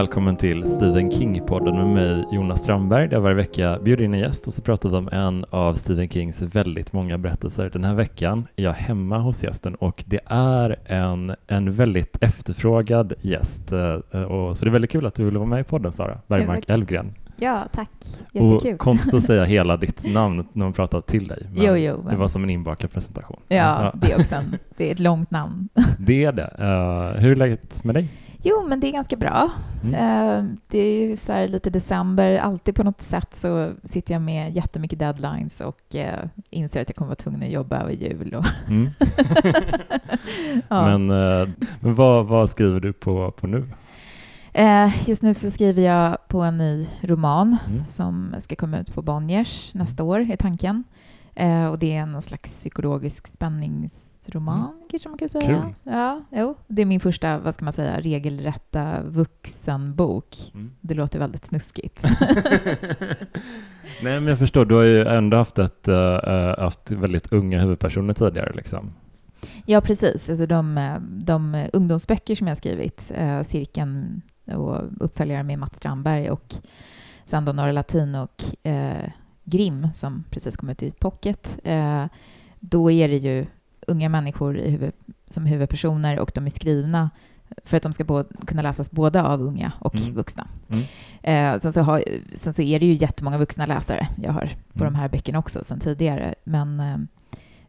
Välkommen till Stephen King-podden med mig Jonas Strandberg där jag varje vecka bjuder in en gäst och så pratar vi om en av Stephen Kings väldigt många berättelser. Den här veckan är jag hemma hos gästen och det är en, en väldigt efterfrågad gäst. Eh, och, så det är väldigt kul att du ville vara med i podden Sara Bergmark Elfgren. Ja, tack. Jättekul. Och konstigt att säga hela ditt namn när man pratar till dig. Jo, jo. Det var som en inbakad presentation. Ja, ja. det också det är ett långt namn. Det är det. Uh, hur är läget med dig? Jo, men det är ganska bra. Mm. Uh, det är ju så lite december. Alltid på något sätt så sitter jag med jättemycket deadlines och uh, inser att jag kommer vara tvungen att jobba över jul. Och mm. ja. Men, men vad, vad skriver du på, på nu? Eh, just nu så skriver jag på en ny roman mm. som ska komma ut på Bonniers nästa år, är tanken. Eh, och det är en slags psykologisk spänningsroman, mm. kanske man kan säga. Kul. Ja, jo. Det är min första, vad ska man säga, regelrätta vuxenbok. Mm. Det låter väldigt snuskigt. Nej, men jag förstår. Du har ju ändå haft, ett, uh, haft väldigt unga huvudpersoner tidigare. Liksom. Ja, precis. Alltså de, de ungdomsböcker som jag skrivit, uh, Cirkeln och uppföljare med Mats Strandberg och sen då Norra Latin och eh, Grim som precis kom ut i Pocket. Eh, då är det ju unga människor huvud, som huvudpersoner och de är skrivna för att de ska både, kunna läsas både av unga och mm. vuxna. Mm. Eh, sen, så har, sen så är det ju jättemånga vuxna läsare jag har på mm. de här böckerna också sen tidigare. Men eh,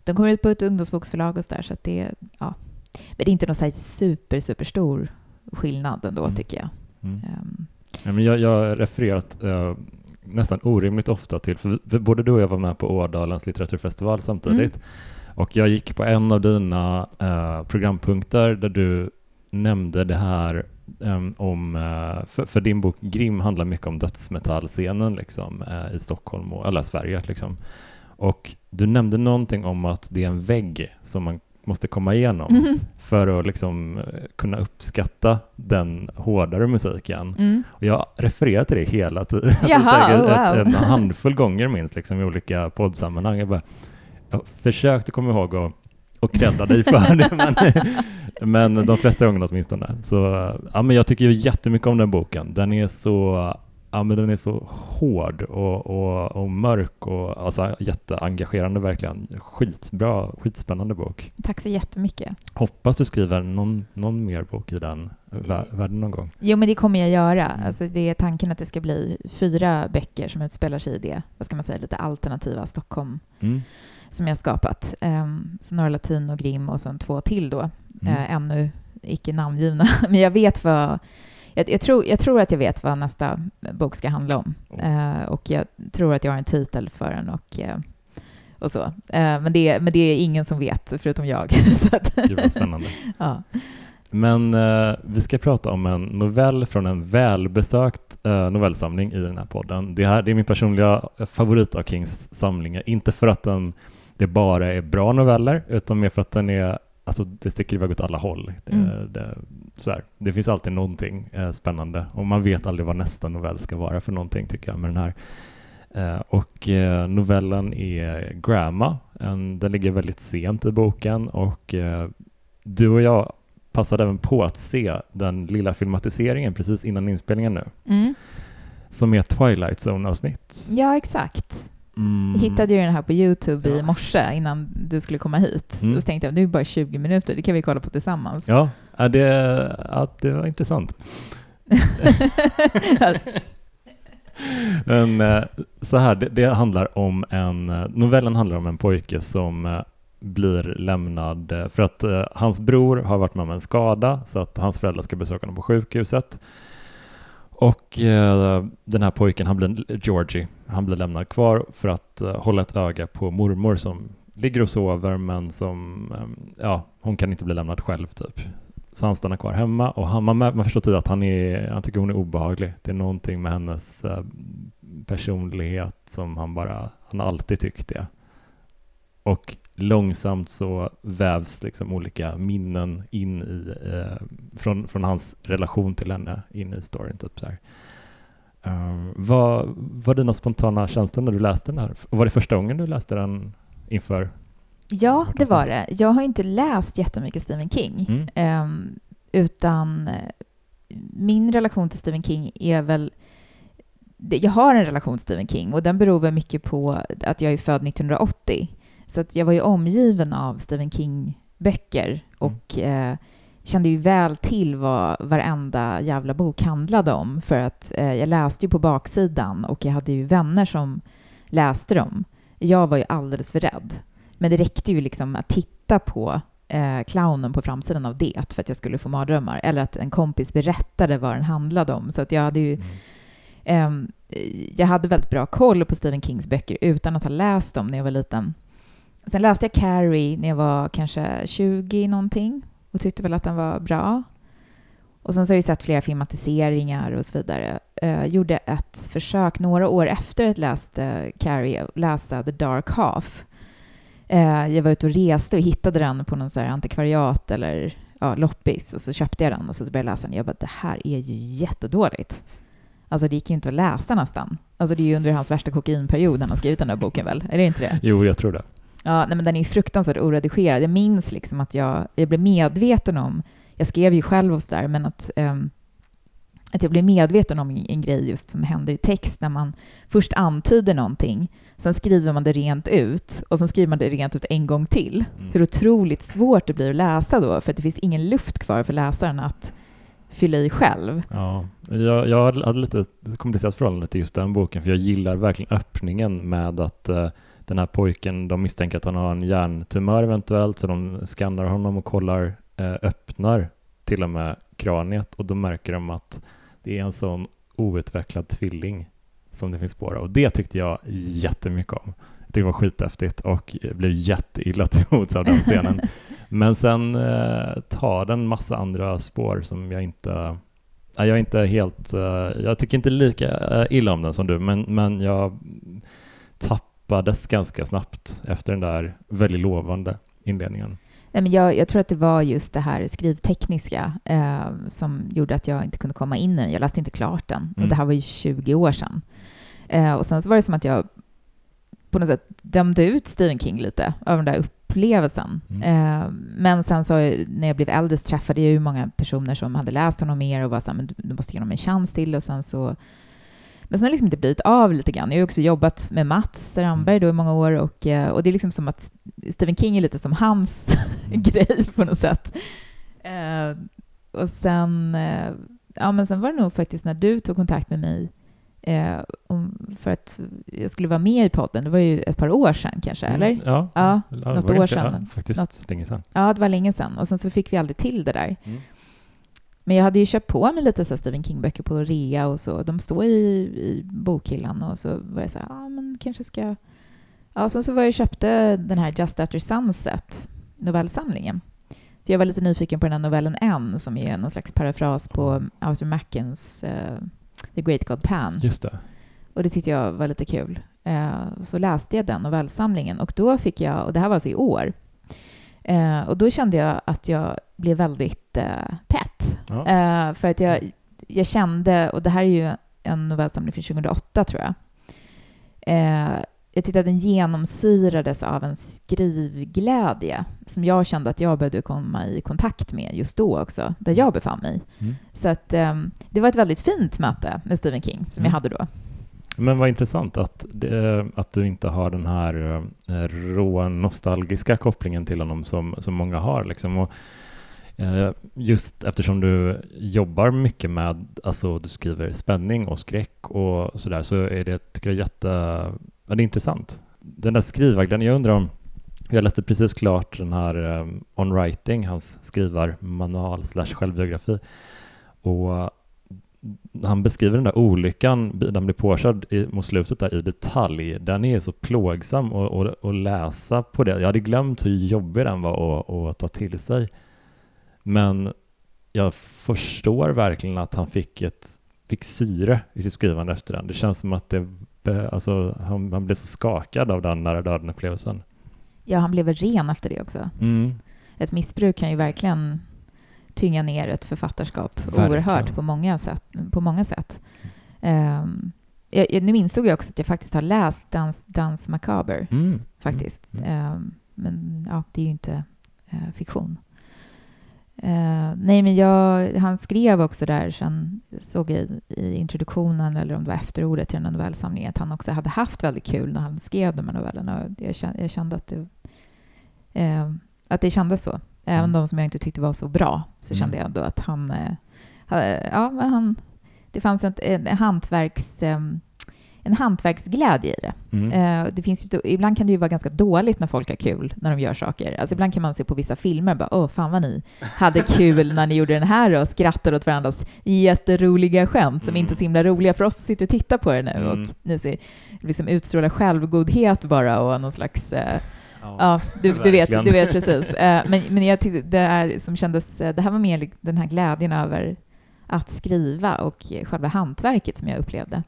de kommer ut på ett ungdomsboksförlag och så där, så att det, ja. Men det är inte någon så super, superstor skillnad ändå, mm. tycker jag. Mm. Um. Ja, men jag, jag refererat uh, nästan orimligt ofta till, för både du och jag var med på Ådalens litteraturfestival samtidigt, mm. Och jag gick på en av dina uh, programpunkter där du nämnde det här um, om, uh, för, för, din bok Grim handlar mycket om dödsmetallscenen liksom, i Stockholm och alla Sverige. Liksom. Och du nämnde någonting om att det är en vägg som man måste komma igenom mm. för att liksom eh, kunna uppskatta den hårdare musiken. Mm. Och jag refererar till det hela tiden, Jaha, wow. en handfull gånger minst liksom, i olika poddsammanhang. Jag, bara, jag försökte komma ihåg att och credda dig för det, men, men de flesta gångerna åtminstone. Så ja, men jag tycker ju jättemycket om den boken. Den är så ja, men den är så hård och, och, och mörk och alltså, jätteengagerande verkligen. Skitbra, skitspännande bok. Tack så jättemycket. Hoppas du skriver någon, någon mer bok i den världen någon gång. Jo, men det kommer jag göra. Alltså, det är tanken att det ska bli fyra böcker som utspelar sig i det, vad ska man säga, lite alternativa Stockholm mm. som jag skapat. Um, så Norra Latin och Grim och sen två till då, mm. uh, ännu icke namngivna. men jag vet vad jag, jag, tror, jag tror att jag vet vad nästa bok ska handla om. Uh, och jag tror att jag har en titel för den och, uh, och så. Uh, men, det, men det är ingen som vet, förutom jag. Gud vad spännande. ja. Men vi ska prata om en novell från en välbesökt novellsamling i den här podden. Det, här, det är min personliga favorit av Kings samlingar. Inte för att den, det bara är bra noveller, utan mer för att den är Alltså det sticker iväg åt alla håll. Mm. Det, det, så här, det finns alltid någonting eh, spännande och man vet aldrig vad nästa novell ska vara för någonting tycker jag med den här. Eh, och eh, novellen är Grandma. En, den ligger väldigt sent i boken och eh, du och jag passade även på att se den lilla filmatiseringen precis innan inspelningen nu. Mm. Som är Twilight Zone-avsnitt. Ja, exakt. Mm. Jag hittade ju den här på Youtube ja. i morse innan du skulle komma hit. Mm. Så tänkte jag, det är bara 20 minuter, det kan vi kolla på tillsammans. Ja, det, ja, det var intressant. Men eh, så här, det, det, handlar om en, eh, novellen handlar om en pojke som eh, blir lämnad för att hans bror har varit med om en skada så att hans föräldrar ska besöka honom på sjukhuset. Och eh, den här pojken, han blir, Georgie, han blir lämnad kvar för att eh, hålla ett öga på mormor som ligger och sover men som, eh, ja, hon kan inte bli lämnad själv typ. Så han stannar kvar hemma och han, man, man förstår tidigt att han, är, han tycker hon är obehaglig. Det är någonting med hennes eh, personlighet som han bara, han har alltid tyckt det. Och långsamt så vävs liksom olika minnen in i, eh, från, från hans relation till henne in i storyn. Typ så här. Uh, vad var dina spontana känslor när du läste den här? Var det första gången du läste den inför? Ja, det var det. Jag har inte läst jättemycket Stephen King, mm. um, utan min relation till Stephen King är väl jag har en relation till Stephen King och den beror väl mycket på att jag är född 1980. Så att jag var ju omgiven av Stephen King-böcker mm. och mm. eh, kände ju väl till vad varenda jävla bok handlade om för att eh, jag läste ju på baksidan och jag hade ju vänner som läste dem. Jag var ju alldeles för rädd. Men det räckte ju liksom att titta på eh, clownen på framsidan av det för att jag skulle få mardrömmar. Eller att en kompis berättade vad den handlade om. Så att jag hade ju... Mm. Eh, jag hade väldigt bra koll på Stephen Kings böcker utan att ha läst dem när jag var liten. Sen läste jag Carrie när jag var kanske 20 någonting och tyckte väl att den var bra. Och sen så har jag sett flera filmatiseringar och så vidare. Jag eh, gjorde ett försök några år efter att jag läste Carrie, läsa The Dark Half. Eh, jag var ute och reste och hittade den på någon så antikvariat eller ja, loppis och så köpte jag den och så började jag läsa den. Jag bara, det här är ju jättedåligt. Alltså det gick ju inte att läsa nästan. Alltså det är ju under hans värsta kokainperiod han har skrivit den där boken väl? Är det inte det? Jo, jag tror det. Ja, nej, men den är ju fruktansvärt oredigerad. Jag minns liksom att jag, jag blev medveten om, jag skrev ju själv och sådär, men att, um, att jag blev medveten om en, en grej just som händer i text när man först antyder någonting, sen skriver man det rent ut och sen skriver man det rent ut en gång till. Mm. Hur otroligt svårt det blir att läsa då, för att det finns ingen luft kvar för läsaren att fylla i själv. Ja, jag, jag hade lite komplicerat förhållande till just den boken, för jag gillar verkligen öppningen med att uh, den här pojken, de misstänker att han har en hjärntumör eventuellt, så de skannar honom och kollar, eh, öppnar till och med kraniet och då märker de att det är en sån outvecklad tvilling som det finns spår av. Och det tyckte jag jättemycket om. Jag tyckte det var skithäftigt och blev jätteilla till mods av den scenen. Men sen eh, tar den massa andra spår som jag inte jag är inte helt, eh, jag tycker inte lika eh, illa om den som du, men, men jag tappar tappades ganska snabbt efter den där väldigt lovande inledningen. Jag, jag, tror att det var just det här skrivtekniska eh, som gjorde att jag inte kunde komma in i den. Jag läste inte klart den. Mm. Och det här var ju 20 år sedan. Eh, och sen så var det som att jag på något sätt dömde ut Stephen King lite av den där upplevelsen. Mm. Eh, men sen så när jag blev äldre så träffade jag ju många personer som hade läst honom mer och var så här, men du, du måste ge honom en chans till. Och sen så men sen har det liksom inte blivit av lite grann. Jag har också jobbat med Mats Ramberg då i många år och, eh, och det är liksom som att Stephen King är lite som hans mm. grej på något sätt. Uh, och sen, uh, ja men sen var det nog faktiskt när du tog kontakt med mig uh, om, för att jag skulle vara med i podden. Det var ju ett par år sedan kanske, mm, eller? Ja, ja, ja något år sedan. Ja, faktiskt något, länge sedan. Ja, det var länge sedan. Och sen så fick vi aldrig till det där. Mm. Men jag hade ju köpt på mig lite så Stephen King-böcker på rea och så. De står i, i bokhyllan och så var jag så här, ja men kanske ska... Ja, sen så var jag köpte den här Just After Sunset, novellsamlingen. För jag var lite nyfiken på den här novellen N som är någon slags parafras på Arthur Mackens uh, The Great God Pan. Just det. Och det tyckte jag var lite kul. Uh, så läste jag den novellsamlingen och då fick jag, och det här var alltså i år, uh, och då kände jag att jag blev väldigt pepp Ja. Uh, för att jag, jag kände, och det här är ju en novellsamling från 2008 tror jag. Uh, jag tyckte att den genomsyrades av en skrivglädje som jag kände att jag behövde komma i kontakt med just då också, där jag befann mig. Mm. Så att um, det var ett väldigt fint möte med Stephen King som mm. jag hade då. Men vad intressant att, det, att du inte har den här uh, råa nostalgiska kopplingen till honom som, som många har. Liksom. Och Eh, Eh, just eftersom du jobbar mycket med, alltså du skriver spänning och skräck och sådär, så är det, tycker jag, jätte, ja, det är intressant. Den där skrivarglädjen, jag undrar om, jag läste precis klart den här um, On Writing, hans skrivarmanual slash självbiografi, och han beskriver den där olyckan, den blir påkörd i, mot slutet där i detalj. Den är så plågsam att läsa på det. Jag hade glömt hur jobbig den var att ta till sig. Men jag förstår verkligen att han fick, ett, fick syre i sitt skrivande efter den. Det känns som att det, alltså, han, han blev så skakad av den nära döden-upplevelsen. Ja, han blev ren efter det också. Mm. Ett missbruk kan ju verkligen tynga ner ett författarskap verkligen. oerhört på många sätt. På många sätt. Um, jag, nu insåg jag också att jag faktiskt har läst Dans, Dans Macabre. Mm. Faktiskt. Mm. Um, men ja, det är ju inte uh, fiktion. Eh, nej, men jag, han skrev också där, sen såg jag i, i introduktionen, eller om det var efterordet till den här novellsamlingen, att han också hade haft väldigt kul när han skrev de här novellerna. Och jag, kände, jag kände att det, eh, att det kändes så. Även Mm. de som jag inte tyckte var så bra, så Mm. kände jag ändå att han... Hade- ja, men han det fanns ett, en, hantverks, eh, en hantverksglädje i det. Mm. Eh, det finns ibland kan det ju vara ganska dåligt när folk har kul när de gör saker. Alltså ibland kan man se på vissa filmer bara åh fan vad ni hade kul när ni gjorde den här och skrattar åt varandras jätteroliga skämt som Mm. inte är så himla roliga för oss som sitter och tittar på det nu Mm. och ni ser, liksom utstrålar självgodhet bara och någon slags eh, Ja. Ja, du, du, vet, du vet precis. Eh, men, men jag tyckte det här som kändes, det här var mer den här glädjen över att skriva och själva hantverket som jag upplevde.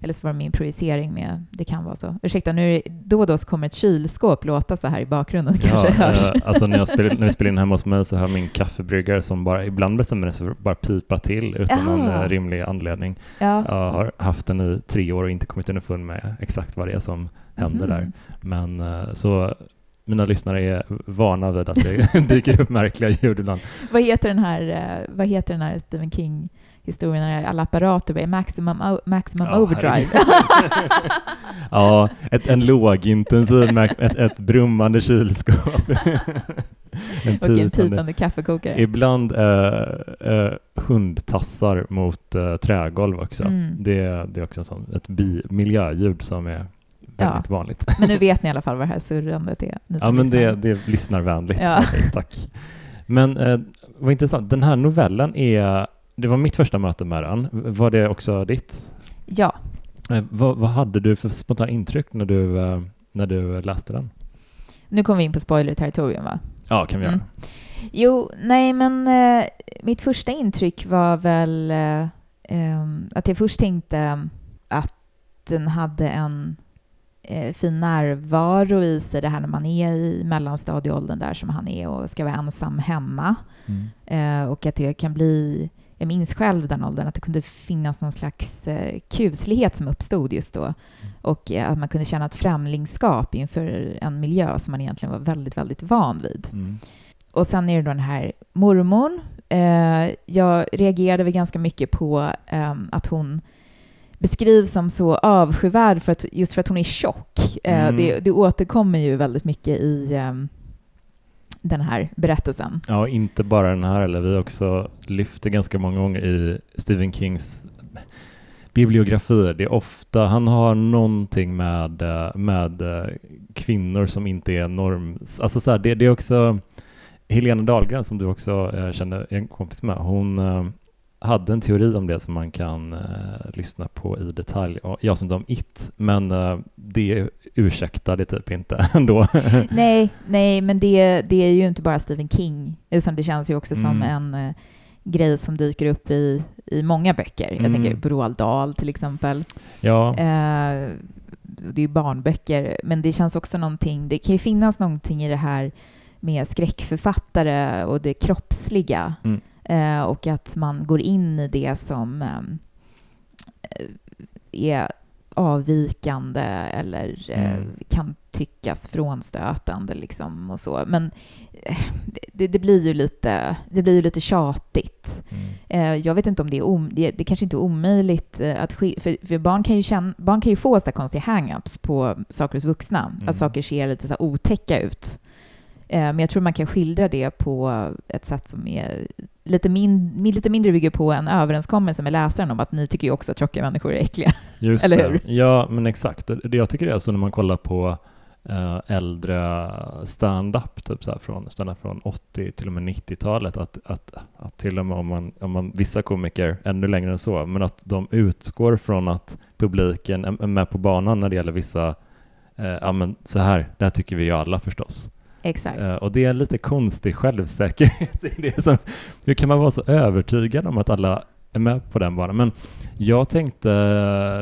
Eller så var det min projicering med, det kan vara så. Ursäkta, nu då och då så kommer ett kylskåp låta så här i bakgrunden, Ja, kanske hörs. eh, alltså när, jag spelar, när vi spelar in hemma hos mig så har min kaffebryggare som bara ibland bestämmer sig för att bara pipa till utan någon Jaha. eh, rimlig anledning. Ja. Jag har haft den i tre år och inte kommit underfund med exakt vad det är som händer Mhm. där. Men eh, så mina lyssnare är vana vid att det dyker upp märkliga ljud ibland. Vad heter den här, eh, vad heter den här Stephen King historien när alla apparater börjar maximum, maximum Ja, overdrive? Ja, ett, en lågintensiv, ett, ett brummande kylskåp. en och en pitande kaffekokare. Ibland eh, eh, hundtassar mot eh, trägolv också. Mm. Det, det är också en sån, ett bi, miljöljud som är väldigt vanligt. Men nu vet ni i alla fall vad det här surrandet är. Ja, men det, lyssnar. det är lyssnarvänligt. Ja. Tack. Men eh, vad intressant, den här novellen är, det var mitt första möte med den. Var det också ditt? Ja, Eh, vad, vad hade du för spontant intryck när du, eh, när du läste den? nu kommer vi in på spoiler-territorium va? Ja, kan vi göra. Mm. Jo, nej men eh, mitt första intryck var väl eh, ehm, att jag först tänkte att den hade en eh, fin närvaro i sig, det här när man är i mellanstadieåldern där som han är och ska vara ensam hemma. Mm. Eh, och att det kan bli, jag minns själv den åldern, att det kunde finnas någon slags eh, kuslighet som uppstod just då. Och eh, att man kunde känna ett främlingskap inför en miljö som man egentligen var väldigt, väldigt van vid. Mm. Och sen är det då den här mormorn. Eh, jag reagerade väl ganska mycket på ehm, att hon beskrivs som så avskyvärd för att, just för att hon är tjock. Mm. det, det återkommer ju väldigt mycket i ehm, den här berättelsen. Ja, inte bara den här, eller vi har också lyfter ganska många gånger i Stephen Kings bibliografier. Det är ofta, han har någonting med, eh, med eh, kvinnor som inte är norm... Alltså så här, det, det är också Helena Dahlgren som du också eh, känner en kompis med. Hon hade en teori om det som man kan eh, lyssna på i detalj. Ja, Jag som om It, men eh, det ursäktar det typ inte ändå. nej, nej, men det, det är ju inte bara Stephen King, utan det känns ju också som Mm. en eh, grej som dyker upp i, i många böcker. Jag Mm. tänker på Roald Dahl till exempel. ja. Eh, det är ju barnböcker, men det känns också någonting, det kan ju finnas någonting i det här med skräckförfattare och det kroppsliga. Mm. Eh, och att man går in i det som ehm, eh, är avvikande eller eh, Mm. kan tyckas frånstötande liksom och så. Men eh, det, det blir ju lite, det blir ju lite tjatigt. Mm. Jag vet inte om det är, om, det, det kanske inte är omöjligt att ske, för, för barn, kan ju känna, barn kan ju få så konstiga hang-ups på saker hos vuxna, Mm. att saker ser lite så otäcka ut. Men jag tror man kan skildra det på ett sätt som är lite, min, lite mindre bygger på en överenskommelse med läsaren om att ni tycker ju också att tjocka människor är äckliga. Just Eller det. hur? Ja, men exakt. Jag tycker det är så när man kollar på eh, äldre stand-up, typ så här från, stand-up från 80 till och med 90-talet, att, att, att till och med om man, om man, vissa komiker ännu längre än så, men att de utgår från att publiken är är med på banan när det gäller vissa, eh, ja men så här, det här tycker vi ju alla förstås. Exakt. Uh, och det är en lite konstig självsäkerhet i det. Som, hur kan man vara så övertygad om att alla är med på den banan? Men jag tänkte,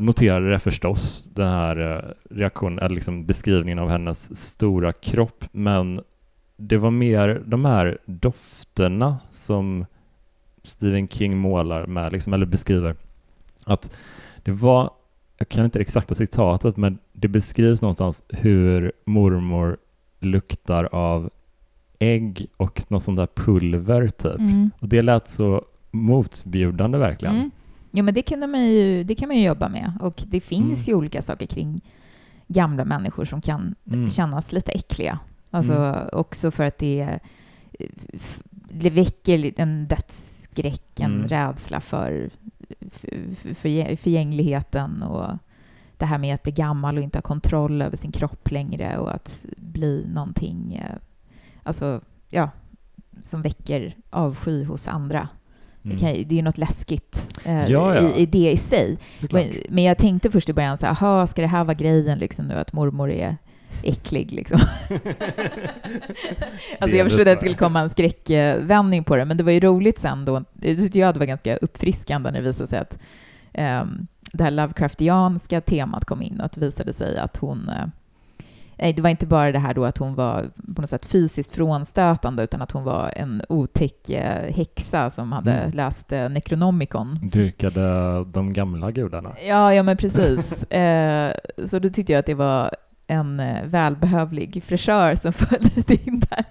noterade det förstås, den här eh, reaktionen, eller liksom beskrivningen av hennes stora kropp, men det var mer de här dofterna som Stephen King målar med, liksom, eller beskriver. Att det var, jag kan inte det exakta citatet, men det beskrivs någonstans hur mormor luktar av ägg och något sånt där pulver typ. Mm. Och det lät så motbjudande verkligen. Mm. Jo, men det, kunde man ju, det kan man ju jobba med. Och det finns Mm. ju olika saker kring gamla människor som kan Mm. kännas lite äckliga. Alltså Mm. också för att det, f- det väcker en dödsskräck, en Mm. rädsla för, för, för förgängligheten och det här med att bli gammal och inte ha kontroll över sin kropp längre och att bli någonting, eh, alltså, ja, som väcker avsky hos andra. Det, Mm. kan, det är ju något läskigt eh, Ja, ja. I, i det i sig. Men, men jag tänkte först i början så här, aha, ska det här vara grejen liksom nu att mormor är äcklig liksom? alltså jag förstod att det skulle komma en skräckvändning på det, men det var ju roligt sen då. Det tyckte jag det var ganska uppfriskande när det visade sig att ehm, det här Lovecraftianska temat kom in och att det visade sig att hon eh, Nej, det var inte bara det här då att hon var på något sätt fysiskt frånstötande, utan att hon var en otäck eh, häxa som hade Mm. läst eh, Necronomicon. Dyrkade de gamla gudarna. Ja, ja men precis. eh, så då tyckte jag att det var en eh, välbehövlig fräschör som föddes in där.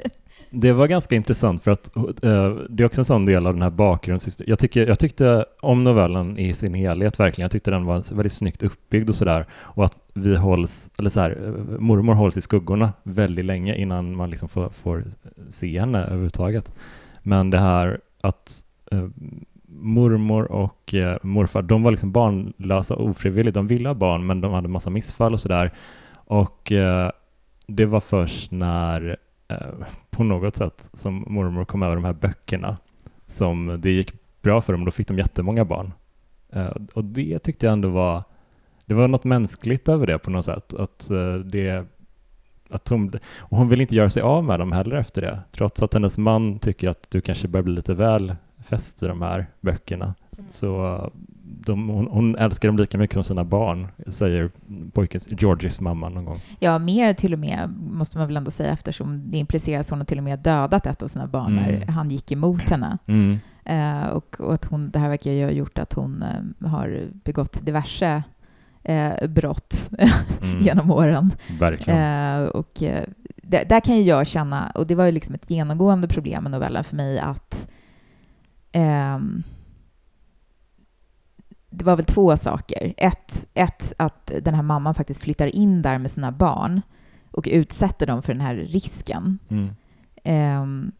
Det var ganska intressant för att eh, det är också en sån del av den här bakgrundshistorien. Jag, tycker, jag tyckte om novellen i sin helhet verkligen. Jag tyckte den var väldigt snyggt uppbyggd och sådär. Och att vi hålls, eller så här, eh, mormor hålls i skuggorna väldigt länge innan man liksom får, får se henne överhuvudtaget. Men det här att eh, mormor och eh, morfar, de var liksom barnlösa ofrivilligt. De ville ha barn men de hade massa missfall och sådär. Och eh, det var först när eh, på något sätt som mormor kom över de här böckerna som det gick bra för dem. Då fick de jättemånga barn. Eh, och det tyckte jag ändå var, det var något mänskligt över det på något sätt. Att eh, det att hon, och hon vill inte göra sig av med dem heller efter det, trots att hennes man tycker att du kanske börjar bli lite väl fäst i de här böckerna. Så eh, de, hon, hon älskar dem lika mycket som sina barn, säger pojkens, Georgies mamma någon gång. Ja, mer till och med, måste man väl ändå säga, eftersom det impliceras att hon har till och med dödat ett av sina barn Mm. när han gick emot henne. Mm. Eh, och, och att hon, det här verkar ju ha gjort att hon eh, har begått diverse eh, brott Mm. genom åren. Verkligen. Eh, och eh, där, där kan ju jag känna, och det var ju liksom ett genomgående problem med novellen för mig, att ehm, det var väl två saker. Ett, ett, att den här mamman faktiskt flyttar in där med sina barn och utsätter dem för den här risken. Mm. Ehm,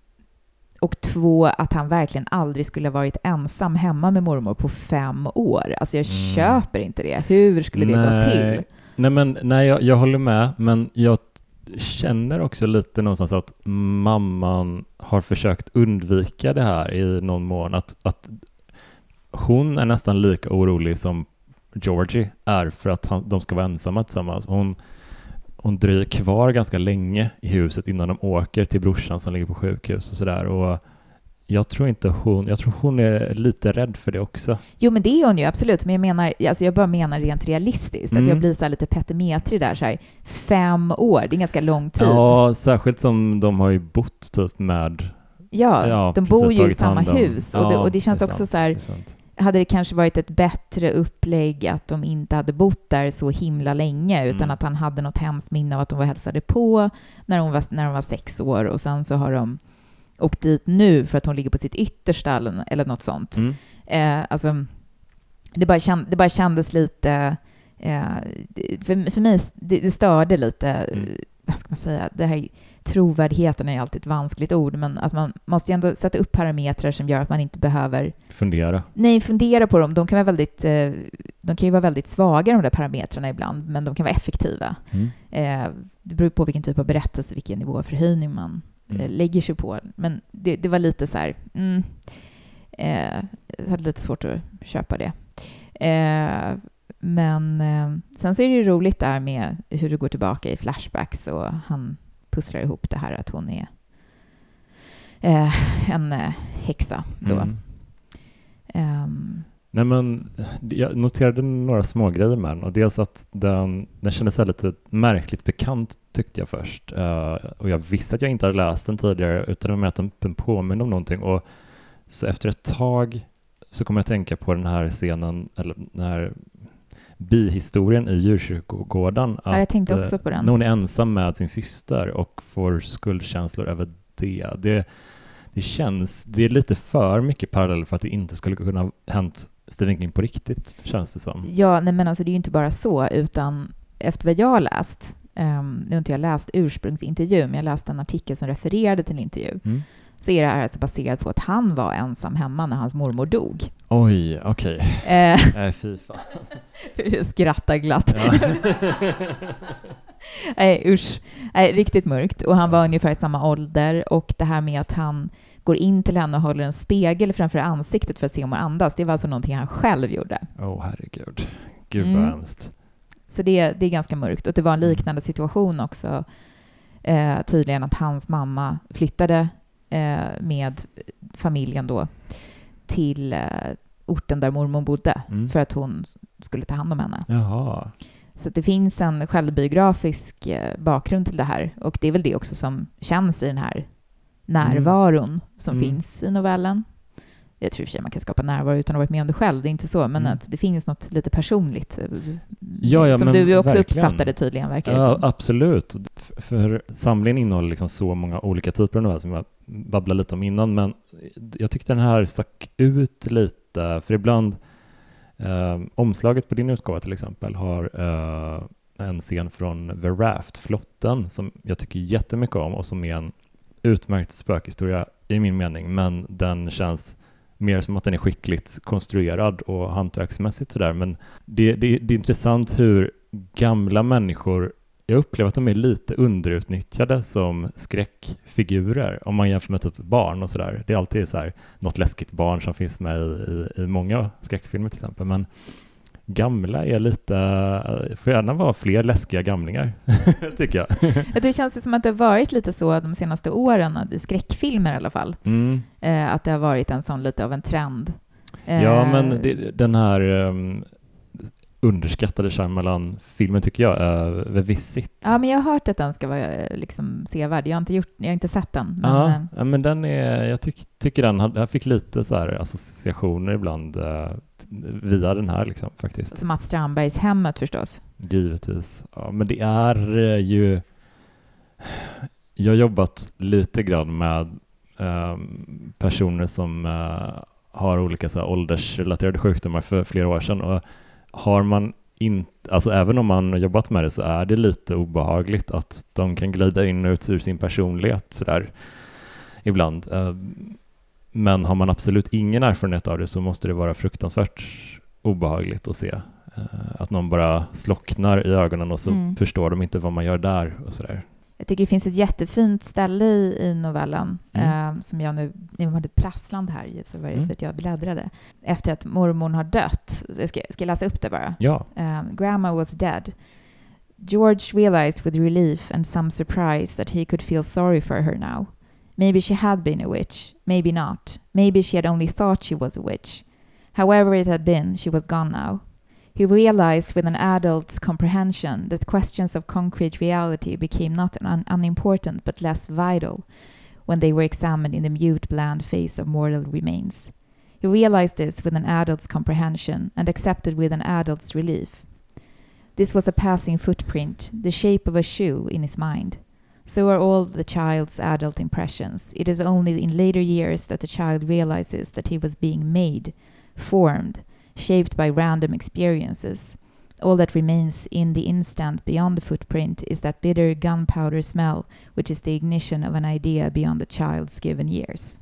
och två, att han verkligen aldrig skulle ha varit ensam hemma med mormor på fem år. Alltså jag Mm. köper inte det. Hur skulle det gå Nej. till? Nej, men nej, jag, jag håller med, men jag känner också lite någonstans att mamman har försökt undvika det här i någon mån. Att, att hon är nästan lika orolig som Georgie är för att han, de ska vara ensamma tillsammans. Hon, hon dröjer kvar ganska länge i huset innan de åker till brorsan som ligger på sjukhus och sådär. Och jag tror inte hon, jag tror hon är lite rädd för det också. Jo, men det är hon ju absolut. Men jag menar, alltså jag bara menar rent realistiskt. Att Mm. jag blir så här lite petimetrig där. Så här, fem år, det är ganska lång tid. Ja, särskilt som de har ju bott typ med Ja, Ja, de bor ju i samma hus. Och, det, Ja, och det känns är också sant, så här, det. Hade det kanske varit ett bättre upplägg att de inte hade bott där så himla länge, utan Mm. att han hade något hemskt minne av att de var hälsade på när hon var, när de var sex år och sen så har de åkt dit nu för att hon ligger på sitt yttersta eller, eller något sånt. Mm. Eh, alltså, det, bara känd, det bara kändes lite... Eh, för, för mig det, det störde lite, Mm. vad ska man säga, det här trovärdigheten är alltid ett vanskligt ord, men att man måste ju ändå sätta upp parametrar som gör att man inte behöver Fundera. Nej, fundera på dem. De kan, vara väldigt, eh, de kan ju vara väldigt svaga de där parametrarna ibland, men de kan vara effektiva. Mm. Eh, Det beror på vilken typ av berättelse, vilken nivå av förhöjning man Mm. eh, lägger sig på. Men det, det var lite så här... Mm, jag hade lite svårt att köpa det. Men sen så är det ju roligt där med hur det går tillbaka i flashbacks och han pusslar ihop det här att hon är eh, en eh, häxa då. Mm. Ehm, Nej men, jag noterade några små grejer med den och dels att den, den kändes lite märkligt bekant tyckte jag först. Eh, och jag visste att jag inte hade läst den tidigare utan att den, påminner om någonting och så efter ett tag så kom jag att tänka på den här scenen, eller den här bihistorien i djurkyrkogården. ja, jag att, tänkte eh, också på den. När hon är ensam med sin syster och får skuldkänslor över det. det. Det känns, det är lite för mycket paralleller för att det inte skulle kunna ha hänt Stephen King på riktigt, känns det som. Ja, nej, men alltså det är ju inte bara så, utan efter vad jag har läst, um, nu har inte jag läst ursprungsintervjun, men jag läste en artikel som refererade till en intervju, mm. Så är det här alltså baserat på att han var ensam hemma när hans mormor dog. Oj, okej. Okay. Eh, äh, fy fan. jag skrattar glatt. Ja. Nej, usch. Nej, riktigt mörkt. Och han var ungefär i samma ålder. Och det här med att han går in till henne och håller en spegel framför ansiktet för att se om hon andas, det var alltså någonting han själv gjorde. Åh, oh, herregud. Gud vad mm. hemskt. Så det, det är ganska mörkt. Och det var en mm. liknande situation också, eh, tydligen att hans mamma flyttade med familjen då till eh, orten där mormor bodde mm. för att hon skulle ta hand om henne. Jaha. Så det finns en självbiografisk eh, bakgrund till det här och det är väl det också som känns i den här närvaron mm. som mm. finns i novellen. Jag tror i och för sig man kan skapa närvaro utan att ha varit med om det själv, det är inte så, men mm. att det finns något lite personligt. Eh, ja, ja, som du också verkligen. uppfattade tydligen, verkar det ja, som. Absolut. För samlingen innehåller liksom så många olika typer av noveller som jag babblade lite om innan, men jag tyckte den här stack ut lite, för ibland eh, omslaget på din utgåva till exempel har eh, en scen från The Raft, flotten, som jag tycker jättemycket om och som är en utmärkt spökhistoria i min mening, men den känns mer som att den är skickligt konstruerad och hantverksmässigt sådär. Men det, det, det är intressant hur gamla människor jag upplever att de är lite underutnyttjade som skräckfigurer om man jämför med typ barn och sådär. Det är alltid så här något läskigt barn som finns med i, i, i många skräckfilmer till exempel. Men gamla är lite, får gärna vara fler läskiga gamlingar, tycker jag. det känns som att det har varit lite så de senaste åren, i skräckfilmer i alla fall, mm. Eh, att det har varit en sån lite av en trend. Ja, eh, men det, den här um, underskattade Shyamalan-filmen tycker jag, uh, The Visit. Ja, men jag har hört att den ska vara liksom sevärd. Jag har inte, gjort, jag har inte sett den. Men, ja, ja, men den är, jag tyck, tycker den, jag fick lite så här associationer ibland uh, via den här liksom faktiskt. Som Mats Strandbergs Hemmet förstås. Givetvis. Ja, men det är eh, ju... Jag har jobbat lite grann med um, personer som uh, har olika så här, åldersrelaterade sjukdomar för flera år sedan och har man inte, alltså även om man har jobbat med det så är det lite obehagligt att de kan glida in och ut ur sin personlighet sådär ibland. Uh, men har man absolut ingen erfarenhet av det så måste det vara fruktansvärt obehagligt att se. Eh, att någon bara slocknar i ögonen och så mm. förstår de inte vad man gör där och sådär. Jag tycker det finns ett jättefint ställe i, i novellen mm. eh, som jag nu, nu hade ett prassland här så var det mm. att jag bläddrade. Efter att mormor har dött, jag ska, ska jag läsa upp det bara? Ja. Um, Grandma was dead. George realized with relief and some surprise that he could feel sorry for her now. Maybe she had been a witch, maybe not. Maybe she had only thought she was a witch. However it had been, she was gone now. He realized with an adult's comprehension that questions of concrete reality became not un unimportant but less vital when they were examined in the mute, bland face of mortal remains. He realized this with an adult's comprehension and accepted with an adult's relief. This was a passing footprint, the shape of a shoe, in his mind. So are all the child's adult impressions. It is only in later years that the child realizes that he was being made, formed, shaped by random experiences. All that remains in the instant beyond the footprint is that bitter gunpowder smell, which is the ignition of an idea beyond the child's given years.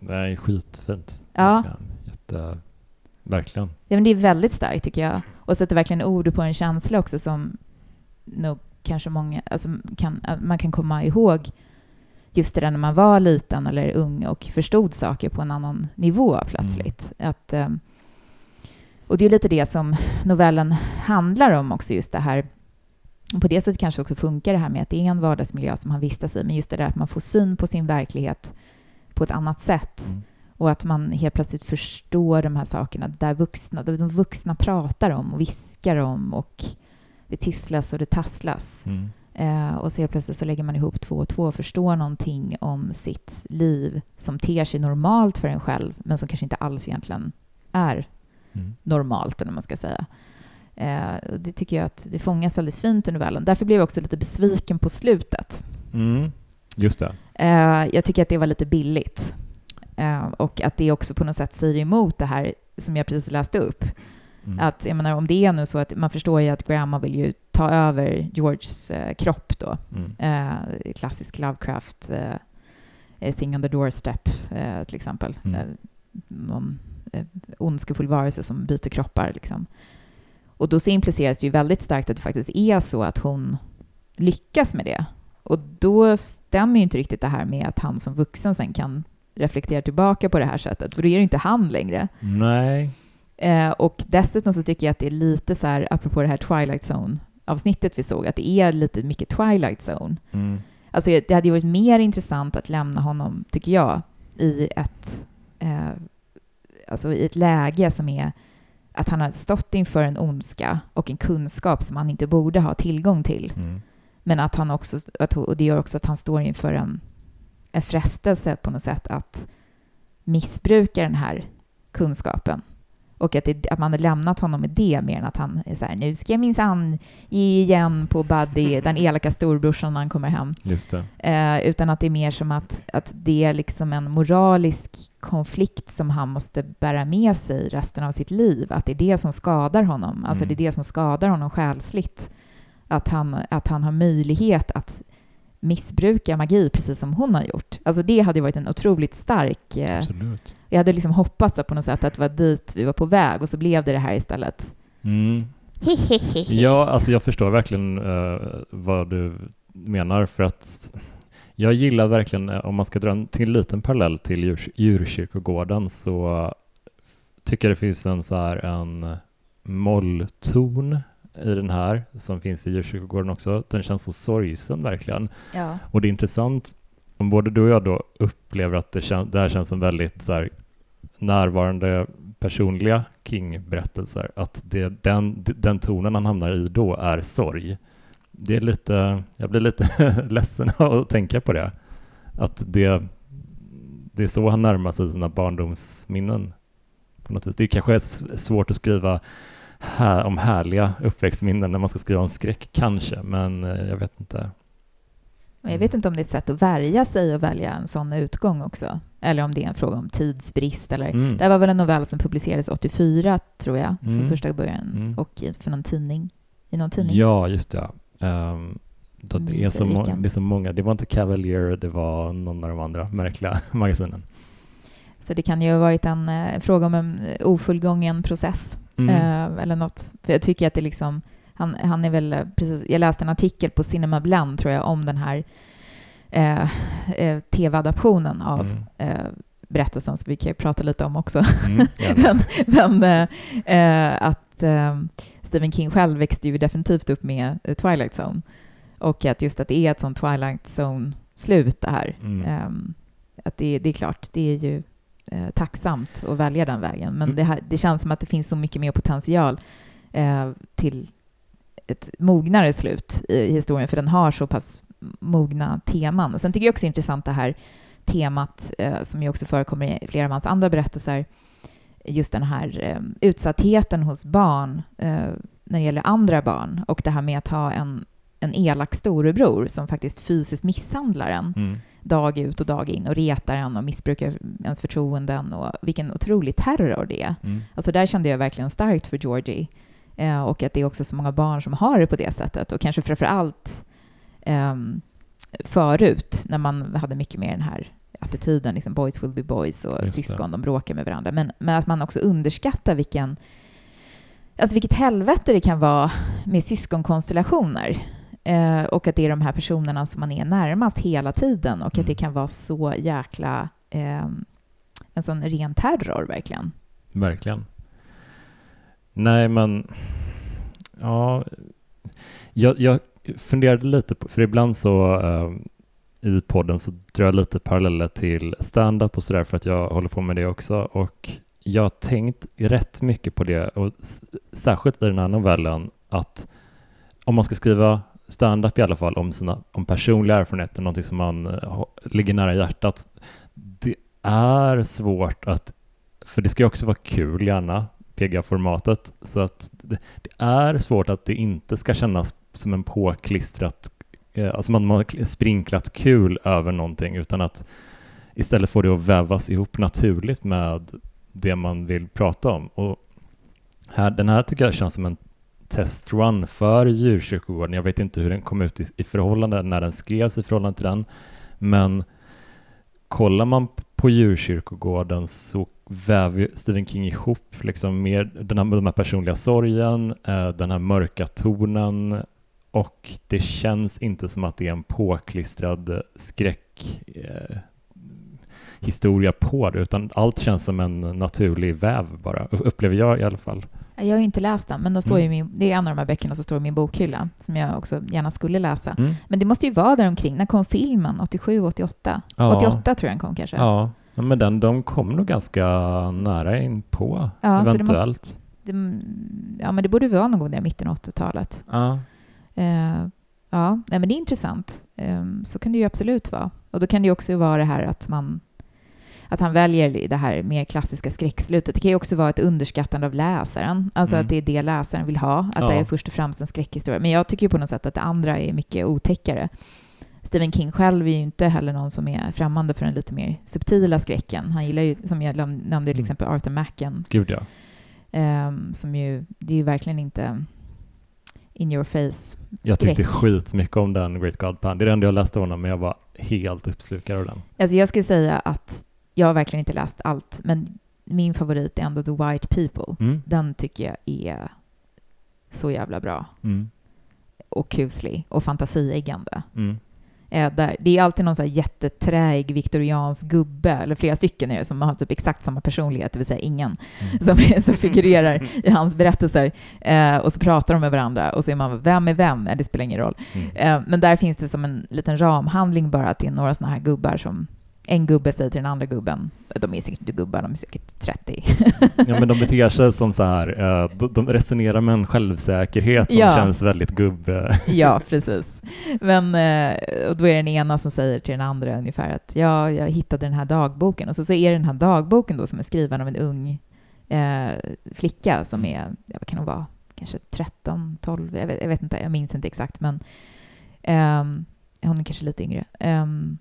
Det är skitfint. Ja. Jätte, verkligen. Ja, men det är väldigt starkt tycker jag. Och sätter verkligen ord på en känsla också som nog kanske många, alltså kan, man kan komma ihåg just det där när man var liten eller ung och förstod saker på en annan nivå plötsligt. Mm. Att, eh, och det är lite det som novellen handlar om också, just det här på det sättet kanske också funkar det här med att det är en vardagsmiljö som han vistas i, men just det där att man får syn på sin verklighet på ett annat sätt. Mm. Och att man helt plötsligt förstår de här sakerna där vuxna, de vuxna pratar om och viskar om och det tisslas och det tasslas. Mm. Eh, och så helt plötsligt så lägger man ihop två och två och förstår någonting om sitt liv som ter sig normalt för en själv, men som kanske inte alls egentligen är mm. normalt, eller man ska säga. Eh, och det tycker jag att det fångas väldigt fint i novellen. Därför blev jag också lite besviken på slutet. Mm. Just det. Eh, jag tycker att det var lite billigt. Eh, och att det också på något sätt säger emot det här som jag precis läste upp. Mm. Att, jag menar, om det är nu så att man förstår ju att Grandma vill ju ta över Georges eh, kropp då. Mm. Eh, klassisk Lovecraft, eh, Thing on the Doorstep eh, till exempel. Mm. Någon ondskefull varelse som byter kroppar. Liksom. Och då så impliceras det ju väldigt starkt att det faktiskt är så att hon lyckas med det. Och då stämmer ju inte riktigt det här med att han som vuxen sen kan reflektera tillbaka på det här sättet, för då är det inte han längre. Nej. Eh, och dessutom så tycker jag att det är lite så här, apropå det här Twilight Zone-avsnittet vi såg, att det är lite mycket Twilight Zone. Mm. Alltså det hade ju varit mer intressant att lämna honom, tycker jag, i ett, eh, alltså i ett läge som är att han har stått inför en ondska och en kunskap som han inte borde ha tillgång till. Mm. Men att han också, att, och det gör också att han står inför en, en frestelse på något sätt att missbruka den här kunskapen. Och att, det, att man har lämnat honom med det mer än att han är så här, nu ska jag minsann ge igen på Buddy, den elaka storbrorsan när han kommer hem. Eh, utan att det är mer som att, att det är liksom en moralisk konflikt som han måste bära med sig resten av sitt liv. Att det är det som skadar honom. Alltså Mm. det är det som skadar honom själsligt. Att han, att han har möjlighet att missbruka magi precis som hon har gjort. Alltså det hade varit en otroligt stark... Eh, Absolut. jag hade liksom hoppats på något sätt att det var dit vi var på väg och så blev det det här istället. Mm. Ja, alltså jag förstår verkligen eh, vad du menar för att jag gillar verkligen, eh, om man ska dra en till liten parallell till djur, djurkyrkogården så tycker jag det finns en så här en mollton i den här som finns i djurkyrkogården också. Den känns så sorgsen verkligen. Ja. Och det är intressant om både du och jag då upplever att det, kän- det här känns som väldigt så här, närvarande personliga King-berättelser, att det, den, den tonen han hamnar i då är sorg. Det är lite, jag blir lite ledsen av att tänka på det. Att det, det är så han närmar sig sina barndomsminnen. På något vis. Det kanske är svårt att skriva här, om härliga uppväxtminnen när man ska skriva om skräck, kanske, men eh, jag vet inte. Men jag vet inte om det är ett sätt att värja sig och välja en sån utgång också. Eller om det är en fråga om tidsbrist. Eller... Mm. Det här var väl en novell som publicerades 84, tror jag, Mm. från första början. Mm. Och i- för någon tidning. I någon tidning. Ja, just det. Um, det, är så må- det är så många. Det var inte Cavalier, det var någon av de andra märkliga magasinen. Så det kan ju ha varit en eh, fråga om en eh, ofullgången process. Mm. Eh, eller något. För jag tycker att det liksom... Han, han är väl eh, precis... Jag läste en artikel på Cinema Blend, tror jag, om den här eh, eh, tv-adaptionen av Mm. eh, berättelsen, så vi kan ju prata lite om också. Mm, men men eh, att Stephen King själv växte ju definitivt upp med Twilight Zone. Och att just att det är ett sånt Twilight Zone-slut det här. Mm. Ehm, att det, det är klart, det är ju eh, tacksamt att välja den vägen. Men Mm. det, här, det känns som att det finns så mycket mer potential eh, till ett mognare slut i historien, för den har så pass mogna teman. Sen tycker jag också det är intressant det här temat eh, som ju också förekommer i flera av hans andra berättelser. Just den här eh, utsattheten hos barn eh, när det gäller andra barn och det här med att ha en, en elak storebror som faktiskt fysiskt misshandlar en Mm. Dag ut och dag in och retar en och missbrukar ens förtroenden och vilken otrolig terror det är. Mm. Alltså där kände jag verkligen starkt för Georgie. Eh, och att det är också så många barn som har det på det sättet. Och kanske framför allt ehm, förut när man hade mycket mer den här attityden, liksom boys will be boys och Just det. syskon, de bråkar med varandra. Men, men att man också underskattar vilken, alltså vilket helvete det kan vara med syskonkonstellationer. Eh, och att det är de här personerna som man är närmast hela tiden och Mm. att det kan vara så jäkla ehm, en sån ren terror verkligen. Verkligen. Nej, men ja, jag, jag funderade lite på, för ibland så eh, i podden så drar jag lite paralleller till stand-up och sådär för att jag håller på med det också och jag har tänkt rätt mycket på det och särskilt i den här novellen att om man ska skriva stand-up i alla fall om sina om personliga erfarenheter, någonting som man eh, ligger nära hjärtat. Det är svårt att, för det ska ju också vara kul gärna, PGA-formatet, så att det, det är svårt att det inte ska kännas som en påklistrat eh, alltså man har sprinklat kul över någonting utan att istället få det att vävas ihop naturligt med det man vill prata om. Och här, den här tycker jag känns som en testrun för djurkyrkogården. Jag vet inte hur den kom ut i, i förhållande, när den skrevs i förhållande till den, men kollar man på djurkyrkogården så väver Stephen King ihop liksom mer den här, den här personliga sorgen, eh, den här mörka tonen och det känns inte som att det är en påklistrad skräck eh, historia på det, utan allt känns som en naturlig väv bara, upplever jag i alla fall. Jag har ju inte läst den, men den står mm. i min, det är en av de här böckerna som står i min bokhylla, som jag också gärna skulle läsa. Mm. Men det måste ju vara där omkring. När kom filmen? 87, 88? Ja. 88 tror jag den kom kanske. Ja, men den, de kom nog ganska nära in på ja, eventuellt. Så det måste, det, ja, men det borde vara någon gång där i mitten av 80-talet. Ja. Uh, ja, nej, men det är intressant. Um, så kan det ju absolut vara. Och då kan det ju också vara det här att man att han väljer det här mer klassiska skräckslutet. Det kan ju också vara ett underskattande av läsaren, alltså mm. att det är det läsaren vill ha, att ja. det är först och främst en skräckhistoria. Men jag tycker ju på något sätt att det andra är mycket otäckare. Stephen King själv är ju inte heller någon som är främmande för den lite mer subtila skräcken. Han gillar ju, som jag nämnde, till mm. exempel Arthur Macken. Gud ja. Um, som ju, det är ju verkligen inte in your face. Jag tyckte skitmycket om den Great God Pan. Det är det enda jag läste honom, men jag var helt uppslukad av den. Alltså jag skulle säga att jag har verkligen inte läst allt, men min favorit är ändå The White People. Mm. Den tycker jag är så jävla bra. Mm. Och kuslig och fantasieggande. Mm. Eh, där, det är alltid någon så här jätteträig viktoriansk gubbe, eller flera stycken är det, som har typ exakt samma personlighet, det vill säga ingen, mm. som, som figurerar i hans berättelser. Eh, och så pratar de med varandra och så är man, vem är vem? Eh, det spelar ingen roll. Mm. Eh, men där finns det som en liten ramhandling bara, är några sådana här gubbar som en gubbe säger till den andra gubben, de är säkert inte gubbar, de är säkert 30. ja, men de beter sig som så här, eh, de resonerar med en självsäkerhet som ja. känns väldigt gubbe. ja, precis. Men eh, och då är det den ena som säger till den andra ungefär att ja, jag hittade den här dagboken. Och så, så är det den här dagboken då som är skriven av en ung eh, flicka som är, ja, vad kan hon vara, kanske 13, 12, jag vet, jag vet inte, jag minns inte exakt, men um, hon är kanske lite yngre. Um,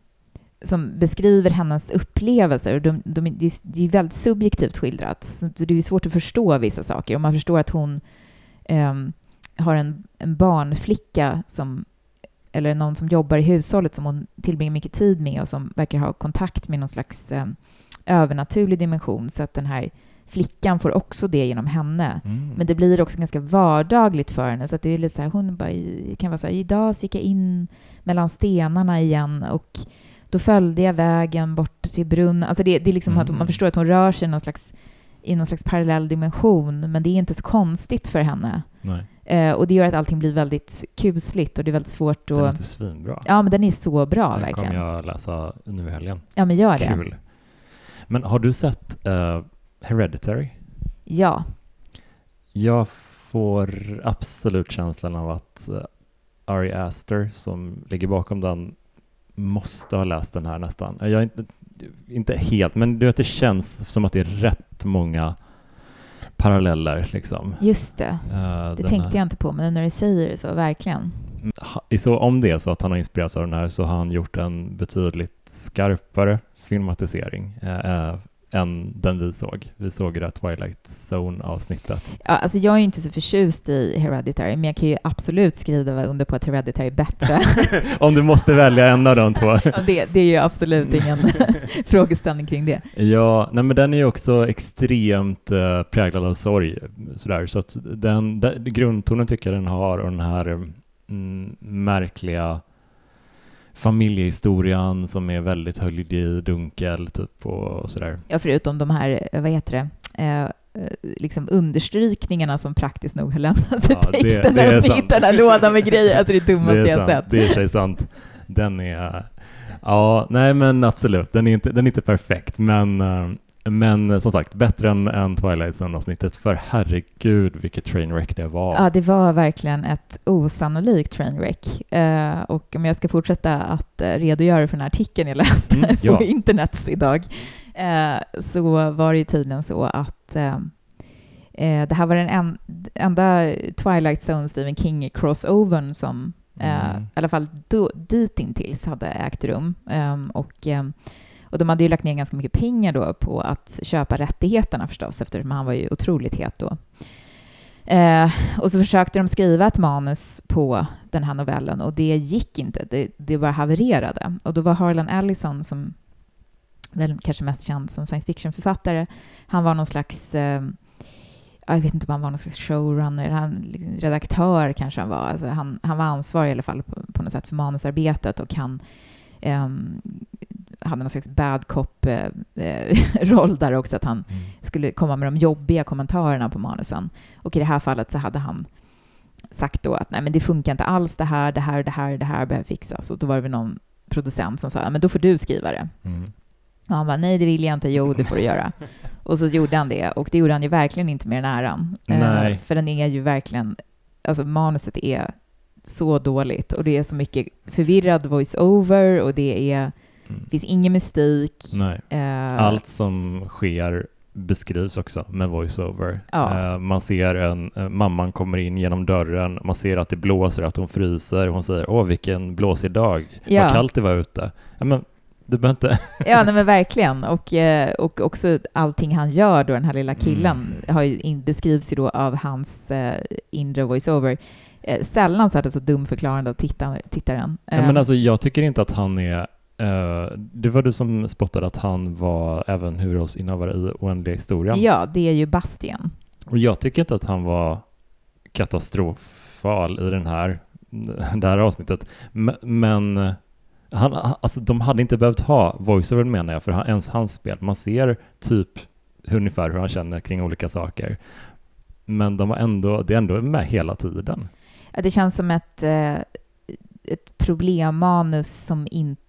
som beskriver hennes upplevelser. De, de, de, det är väldigt subjektivt skildrat, så det är svårt att förstå vissa saker. Och man förstår att hon eh, har en, en barnflicka som eller någon som jobbar i hushållet som hon tillbringar mycket tid med och som verkar ha kontakt med någon slags eh, övernaturlig dimension. Så att den här flickan får också det genom henne. Mm. Men det blir också ganska vardagligt för henne. Så att det är lite så här, hon bara, kan vara så här, idag så gick jag in mellan stenarna igen och då följde jag vägen bort till brunnen. Alltså det, det är liksom mm. att man förstår att hon rör sig någon slags, i någon slags parallell dimension, men det är inte så konstigt för henne. Eh, och det gör att allting blir väldigt kusligt och det är väldigt svårt att... Den är inte svinbra. Ja, men den är så bra, den verkligen. kommer jag läsa nu i helgen. Ja, men gör det. Kul. Men har du sett uh, Hereditary? Ja. Jag får absolut känslan av att uh, Ari Aster, som ligger bakom den, måste ha läst den här nästan. Jag är inte, inte helt, men du vet, det känns som att det är rätt många paralleller. Liksom. Just det. Uh, det tänkte här. jag inte på, men när du säger det så, verkligen. Så om det är så att han har inspirerats av den här så har han gjort en betydligt skarpare filmatisering uh, än den vi såg. Vi såg det Twilight Zone-avsnittet. Ja, alltså jag är inte så förtjust i Hereditary, men jag kan ju absolut skriva under på att Hereditary är bättre. Om du måste välja en av de två. ja, det, det är ju absolut ingen frågeställning kring det. Ja, nej, men den är ju också extremt uh, präglad av sorg, sådär. så att den, den, grundtonen tycker jag den har och den här mm, märkliga familjehistorien som är väldigt höljd i dunkel typ och sådär. Ja, förutom de här, eh, vad heter det, eh, eh, liksom understrykningarna som praktiskt nog har lämnats i ja, texten det, det när de hittar den här lådan med grejer. Alltså det dummaste det jag sett. Det är sig sant. Den är, ja, nej men absolut, den är inte, den är inte perfekt, men men eh, som sagt, bättre än, än Twilight Zone-avsnittet, för herregud vilket trainwreck det var. Ja, det var verkligen ett osannolikt trainwreck. Eh, och om jag ska fortsätta att eh, redogöra för den här artikeln jag läste mm, ja. på internet idag, eh, så var det ju tydligen så att eh, eh, det här var den en, enda Twilight Zone Stephen King-crossovern som Mm. I alla fall då, ditintills hade ägt rum. Ehm, och, ehm, och de hade ju lagt ner ganska mycket pengar då på att köpa rättigheterna förstås, eftersom han var ju otroligt het då. Eh, och så försökte de skriva ett manus på den här novellen och det gick inte. Det, det bara havererade. Och då var Harlan Ellison, som väl kanske mest känd som science fiction-författare, han var någon slags eh, jag vet inte om han var någon slags showrunner, han, liksom redaktör kanske han var. Alltså han, han var ansvarig i alla fall på, på något sätt för manusarbetet och han um, hade någon slags bad cop-roll där också, att han Mm. skulle komma med de jobbiga kommentarerna på manusen. Och i det här fallet så hade han sagt då att nej, men det funkar inte alls det här, det här, det här, det här behöver fixas. Och då var det någon producent som sa, ja, men då får du skriva det. Mm. Och han bara, nej det vill jag inte, jo det får du göra. Och så gjorde han det, och det gjorde han ju verkligen inte med den äran. Eh, Nej. för den är ju verkligen, alltså manuset är så dåligt och det är så mycket förvirrad voice-over och det är, Mm. det finns ingen mystik. Eh, Allt som sker beskrivs också med voiceover. Ja. Eh, man ser en, eh, mamman kommer in genom dörren, man ser att det blåser, att hon fryser, hon säger åh vilken blåsig dag, Ja. vad kallt det var ute. Ja, men du behöver inte... Ja, nej, men verkligen. Och, och också allting han gör då, den här lilla killen, Mm. har ju beskrivs ju då av hans eh, inre voiceover. Eh, sällan så är det så dumförklarande av tittaren. Ja, men alltså, jag tycker inte att han är... eh, det var du som spottade att han var även huvudrollsinnehavare i Oändliga historien. ja, det är ju Bastian. Och jag tycker inte att han var katastrofal i den här, det här avsnittet. Men han, alltså, de hade inte behövt ha voiceover menar jag, för han, ens hans spel. Man ser typ ungefär hur han känner kring olika saker. Men de var ändå, det är ändå med hela tiden. Ja, Det känns som ett, eh, ett problemmanus som inte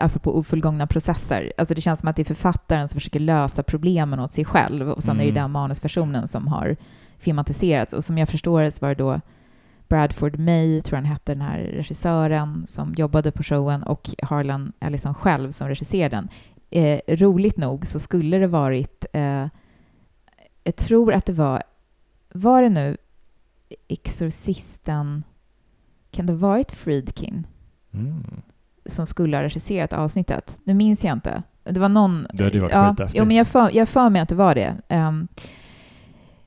apropå ofullgångna processer. Alltså det känns som att det är författaren som försöker lösa problemen åt sig själv och sen är det Mm. den manuspersonen som har filmatiserats. Och som jag förstår det så var det då Bradford May, tror jag han hette, den här regissören som jobbade på showen och Harlan Ellison själv som regisserade den. Eh, roligt nog så skulle det varit, eh, jag tror att det var, var det nu Exorcisten, kan det ha varit Friedkin Mm. Som skulle ha regisserat avsnittet? Nu minns jag inte. Det var någon... Det hade ju varit ja, jo, men jag för, jag för mig att det var det. Ehm,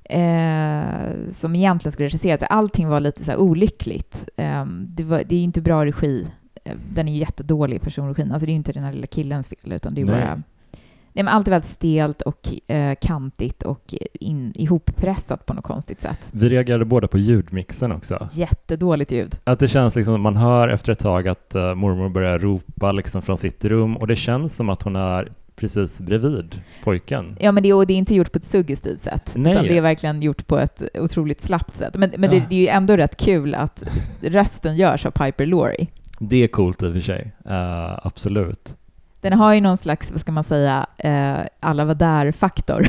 eh, som egentligen skulle regisseras. Allting var lite så här olyckligt. Ehm, det, var, det är ju inte bra regi. Eh, Den är ju jättedålig, personregin. Alltså det är ju inte den här lilla killens fel, utan det är Nej. bara... Nej, men allt är väldigt stelt och eh, kantigt och in, ihoppressat på något konstigt sätt. Vi reagerade båda på ljudmixen också. Jättedåligt ljud. Att det känns liksom, man hör efter ett tag att eh, mormor börjar ropa liksom från sitt rum och det känns som att hon är precis bredvid pojken. Ja, men det, och det är inte gjort på ett suggestivt sätt. Nej. Utan det är verkligen gjort på ett otroligt slappt sätt. Men, men det, Ja. det är ju ändå rätt kul att rösten görs av Piper Laurie. Det är coolt i och för sig, Eh, absolut. Den har ju någon slags, vad ska man säga, eh, alla var där-faktor.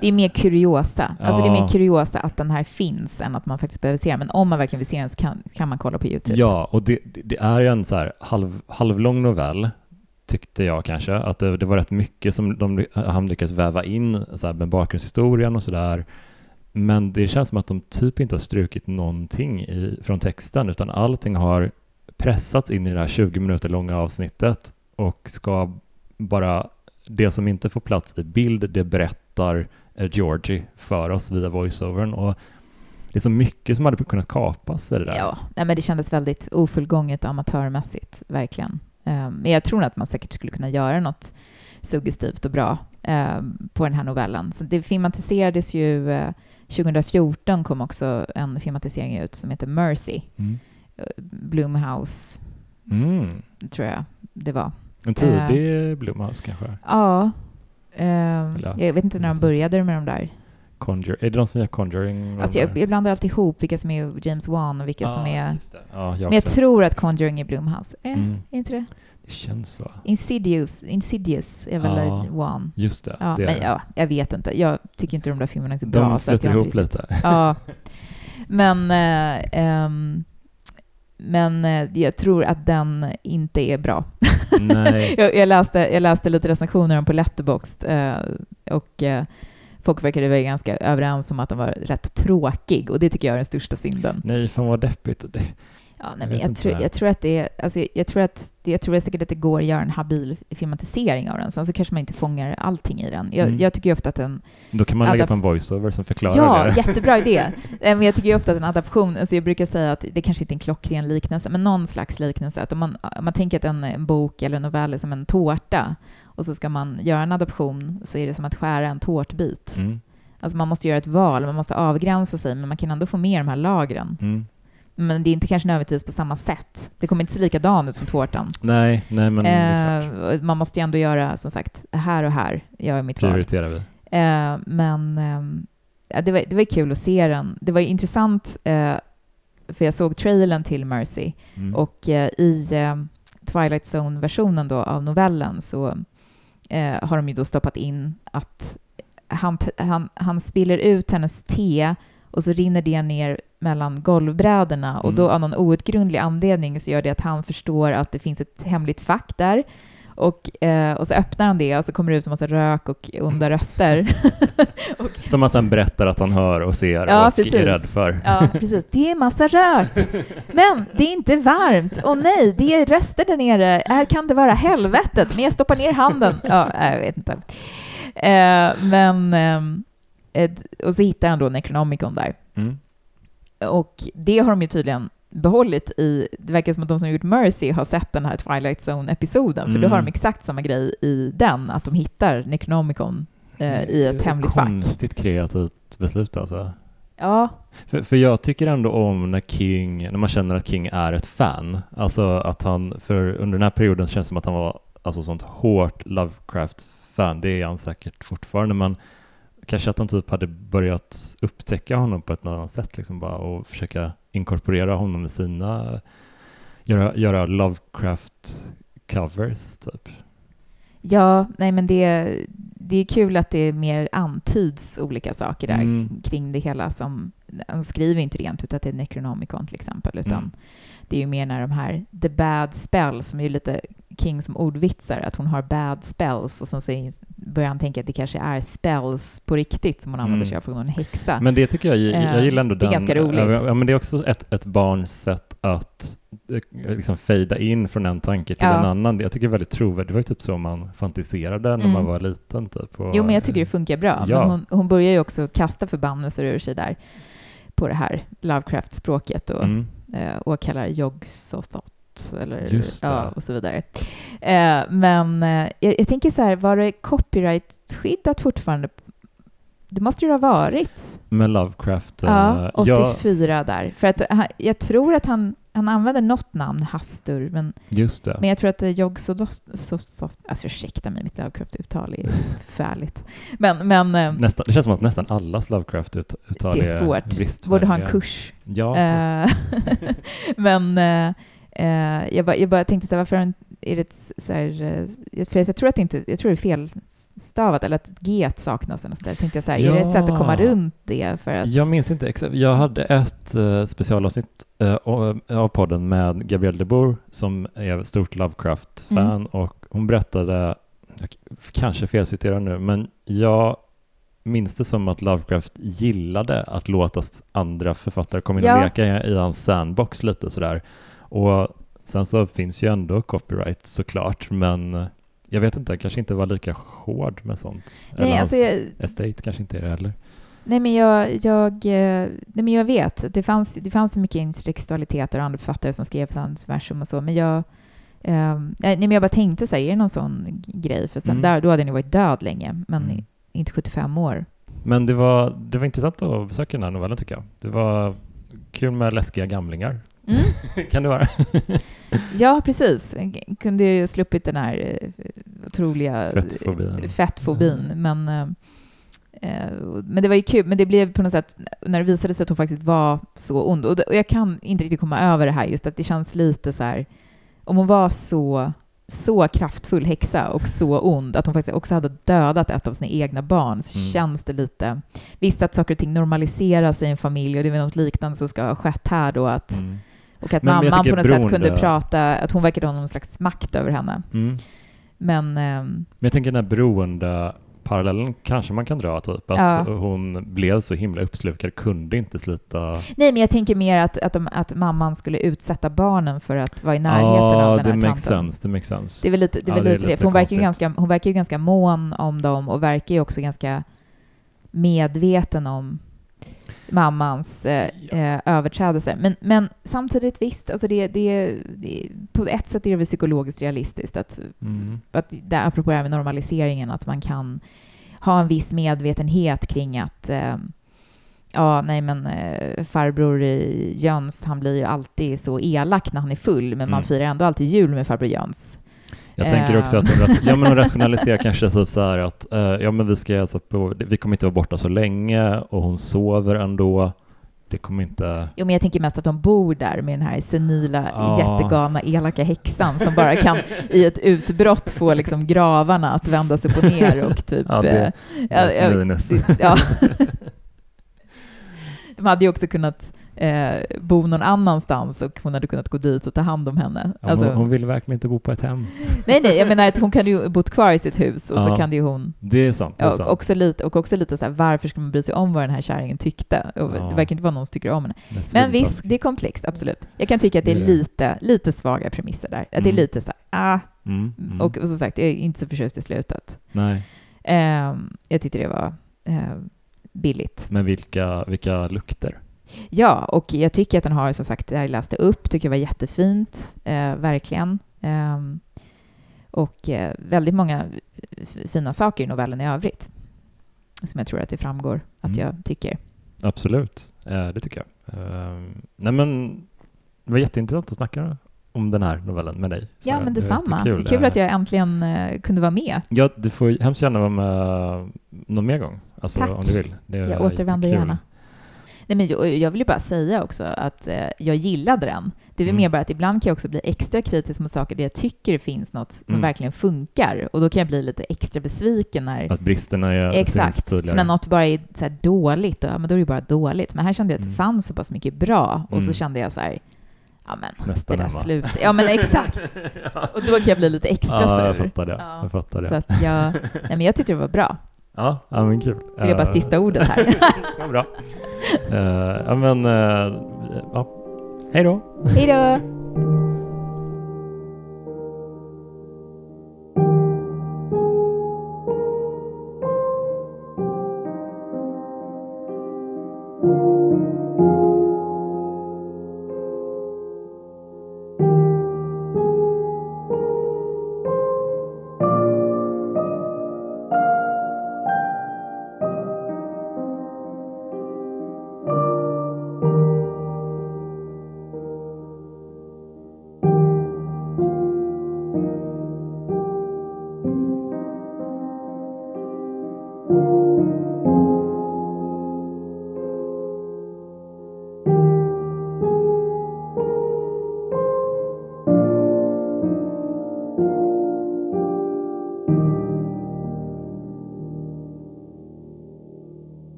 Det är mer kuriosa. Alltså det är Ja. mer kuriosa att den här finns än att man faktiskt behöver se den. Men om man verkligen vill se den så kan, kan man kolla på YouTube. Ja, och det, det är ju en så här halv, halvlång novell, tyckte jag kanske. Att det, det var rätt mycket som de, han lyckades väva in så här, med bakgrundshistorien och sådär. Men det känns som att de typ inte har strukit någonting i, från texten, utan allting har pressats in i det här 20 minuter långa avsnittet och ska bara, det som inte får plats i bild, det berättar eh, Georgie för oss via voiceovern. Och det är så mycket som hade kunnat kapas i det där. Ja, nej, men det kändes väldigt ofullgånget och amatörmässigt, verkligen. Eh, Men jag tror att man säkert skulle kunna göra något suggestivt och bra eh, på den här novellen. Så det filmatiserades ju, eh, 2014 kom också en filmatisering ut som heter Mercy. Mm. Eh, Blumhouse, Mm. tror jag det var. En tidig Blumhouse kanske? Ja. Eh, ja, jag vet inte när de började med de där. Conjure. Är det de som gör Conjuring? Alltså de jag, jag blandar alltid ihop vilka som är James Wan och vilka som är... Ja, jag Men jag tror att Conjuring är Blumhouse. Eh, Mm. Är inte det? Det känns så. Insidious, Insidious är väl Ja. Wan. Just det. Ja, det men ja, jag vet inte. Jag tycker inte de där filmerna är så bra. de så att flyter jag ihop lite. Ja. Men, eh, ehm, men eh, jag tror att den inte är bra. Jag, jag, läste, jag läste lite recensioner om på Letterboxd eh, och eh, folk verkade vara ganska överens om att den var rätt tråkig och det tycker jag är den största synden. Nej, fan vad deppigt. Det, Ja, nej, Jag jag, tror, jag tror att det är, alltså, jag tror att jag tror säkert att det går att göra en habil filmatisering av den. Sen så kanske man inte fångar allting i den. Jag, Mm. jag tycker ofta att en då kan man Ja, lägga på en voiceover som förklarar Ja, det. jättebra idé. Men jag tycker ofta att en adaption, alltså jag brukar säga att det kanske inte är en klockren liknelse, men någon slags liknelse. Att om man, om man tänker att en, en bok eller en novell är som en tårta och så ska man göra en adaption så är det som att skära en tårtbit. Mm. Alltså man måste göra ett val, man måste avgränsa sig, men man kan ändå få med de här lagren. Mm. Men det är inte kanske nödvändigtvis på samma sätt. Det kommer inte se likadan ut som tårtan. Nej, nej men. Eh, man måste ju ändå göra, som sagt, här och här gör jag mitt val. prioriterar vi. Eh, men ja, det, var, det var kul att se den. Det var intressant, eh, för jag såg trailern till Mercy Mm. och eh, i eh, Twilight Zone-versionen då av novellen så eh, har de ju då stoppat in att han, han, han spiller ut hennes te och så rinner det ner mellan golvbrädorna och Mm. då av någon outgrundlig anledning så gör det att han förstår att det finns ett hemligt fack där och, eh, och så öppnar han det och så kommer det ut en massa rök och onda röster. och, Som man sen berättar att han hör och ser Ja, och precis. är rädd för. Ja, precis. Det är massa rök. Men det är inte varmt. Och nej, det är röster där nere. Här kan det vara helvetet. Men jag stoppar ner handen. Ja, jag vet inte. Eh, men... eh, och så hittar han då Necronomicon där. Mm. Och det har de ju tydligen behållit i... Det verkar som att de som gjort Mercy har sett den här Twilight Zone-episoden. För då har Mm. de exakt samma grej i den, att de hittar Necronomicon eh, i ett hemligt fack. Konstigt kreativt beslut alltså. Ja, För, för jag tycker ändå om när King, när man känner att King är ett fan. Alltså att han, för under den här perioden känns det som att han var alltså sånt hårt Lovecraft-fan. Det är han säkert fortfarande, men kanske att han typ hade börjat upptäcka honom på ett annat sätt liksom bara och försöka inkorporera honom i sina, göra, göra Lovecraft-covers typ. Ja, nej men det, det är kul att det mer antyds olika saker där Mm. kring det hela som, de skriver inte rent ut att det är Necronomicon till exempel, utan Mm. Det är ju mer när de här the bad spells, som är ju lite King som ordvitsar, att hon har bad spells och sen så börjar han tänka att det kanske är spells på riktigt som hon använder Mm. sig av är en häxa. Men det tycker jag, jag Eh, gillar ändå det är den. ganska roligt. Ja, men det är också ett, ett barns sätt att eh, liksom fejda in från en tanke till Ja. en annan. Jag tycker det är väldigt trovärdigt. Det var ju typ så man fantiserade när Mm. man var liten. Typ. Och, Jo, men jag tycker det funkar bra. Ja. Men hon, hon börjar ju också kasta förbannelser ur sig där på det här Lovecraft-språket och, Mm. Eh, och kallar Yogg-Sothoth eller ja, och så vidare. Eh, men eh, jag, jag tänker så här, var det copyright-skyddat fortfarande? Det måste ju ha varit. Med Lovecraft. Ja, eh, 84 där. För att jag tror att han, han använder något namn, Hastur, men, just det. men jag tror att Yogg-Sothoth... Alltså ursäkta mig, mitt Lovecraft-uttal är förfärligt. Men, men eh, Nästan, det känns som att nästan allas Lovecraft-uttal det är svårt. Borde ha en kurs. Ja, typ. Eh, men eh, eh, jag, bara, jag bara tänkte så här, varför har är det så här, eh, för jag tror att det inte, jag tror det är felstavat eller att G saknas något sånt där. Tänkte jag så här, är det ett sätt att komma Ja. runt det för att Jag minns inte exakt. Jag hade ett uh, specialavsnitt eh, av- podden med Gabrielle de Boer som är stort Lovecraft-fan Mm. och hon berättade, jag kanske felciterar nu, men jag minns det som att Lovecraft gillade att låta andra författare komma in och Ja. leka i, hans sandbox lite sådär. Och sen så finns ju ändå copyright såklart, men jag vet inte, kanske inte var lika hård med sånt. Eller Nej, hans alltså jag, estate kanske inte är det heller. nej, men jag, jag, eh, nej, men jag vet. Det fanns, det fanns mycket intertextualiteter och andra författare som skrev hans versum och så, men jag eh, nej, men jag bara tänkte så här, är det någon sån grej? För sen Mm. där, då hade ni varit död länge, men Mm. inte 75 år. Men det var, det var intressant att besöka den här novellen tycker jag. Det var kul med läskiga gamlingar. Mm. kan det vara? Ja, precis. Kunde ju sluppit den här eh, otroliga Fettfobin. eh, fettfobin. Men, eh, men det var ju kul. Men det blev på något sätt, när det visade sig att hon faktiskt var så ond. Och jag kan inte riktigt komma över det här, just att det känns lite så här, om hon var så så kraftfull häxa och så ond att hon faktiskt också hade dödat ett av sina egna barn så Mm. känns det lite... Visst att saker och ting normaliseras i en familj och det är väl något liknande som ska ha skett här då att Mm. Och att Men mamman på något sätt kunde prata, att hon verkade ha någon slags makt över henne. Mm. Men ehm, Men jag tänker den här beroende parallellen kanske man kan dra, typ att Ja. hon blev så himla uppslukad, kunde inte slita... Nej, men jag tänker mer att, att, de, att mamman skulle utsätta barnen för att vara i närheten Ja, av den här makes tanten. sense, det makes sense. Det är väl lite det. Är Ja, väl det är lite det. lite hon, verkar ju ganska, hon verkar ju ganska mån om dem och verkar ju också ganska medveten om mammans eh, eh, överträdelser. Men, men samtidigt, visst, alltså det, det, det, på ett sätt är det väl psykologiskt realistiskt att, Mm. att det, apropå det här med normaliseringen, att man kan ha en viss medvetenhet kring att eh, Ja, nej men eh, farbror Jöns, han blir ju alltid så elak när han är full, men man Mm. firar ändå alltid jul med farbror Jöns. Jag tänker också att hon, rat- ja, men hon rationaliserar kanske typ så här att eh, ja, men vi ska hälsa på, vi kommer inte vara borta så länge och hon sover ändå. Det kommer inte... Jo, men jag tänker mest att de bor där med den här senila, Ja. jättegalna, elaka häxan som bara kan i ett utbrott få liksom gravarna att vändas upp och ner och typ... Ja, det- eh, ja, ja, minus. det- ja. De hade ju också kunnat eh, bo någon annanstans och hon hade kunnat gå dit och ta hand om henne. Ja, Alltså, hon, hon vill verkligen inte bo på ett hem. nej, nej, jag menar att hon kan ju bott kvar i sitt hus och så Ja. kan det ju hon Det är sant. Det är sant. och också lite, och också lite så här, varför ska man bry sig om vad den här kärringen tyckte? Ja. Det verkar inte vara någon som tycker om henne. Men visst, det är komplext, absolut. Jag kan tycka att det är lite, lite svaga premisser där. Att det är Mm. lite så här, ah, Mm, mm. och, och som sagt, jag är inte så förtjust i slutet. Nej, Ehm, jag tyckte det var eh, billigt. men vilka, vilka lukter? Ja, och jag tycker att den har, som sagt, det här jag läste upp, tycker jag var jättefint, eh, verkligen. Ehm, och eh, väldigt många fina saker i novellen i övrigt. Som jag tror att det framgår att Mm. jag tycker. Absolut, eh, det tycker jag. Eh, nej men, det var jätteintressant att snacka om den här novellen med dig. Ja, Sara. men Det detsamma. jättekul. Kul att Eh, jag äntligen eh, kunde vara med. Ja, du får hemskt gärna vara med någon mer gång. Alltså Tack. om du vill. Det Jag återvänder jättekul. gärna. Nej, men jag, jag vill ju bara säga också att eh, jag gillade den. Det är väl Mm. mer bara att ibland kan jag också bli extra kritisk mot saker där jag tycker det finns något som Mm. verkligen funkar. Och då kan jag bli lite extra besviken när... Att bristerna är Exakt, för när något bara är så dåligt, då, ja, men då är det bara dåligt. Men här kände jag att det Mm. fanns så pass mycket bra. Och så Mm. kände jag så här, ja men Nästan det där hemma. slutet. Ja men exakt. Och då kan jag bli lite extra Ja, jag sur. fattar det. Ja. Jag fattar det. Så jag, nej, men jag tyckte det var bra. Ja, ja, men kul. Vill jag bara Eh, sista ordet här. ja, bra. Eh, ja, men, eh, ja. Hej då. Hej då!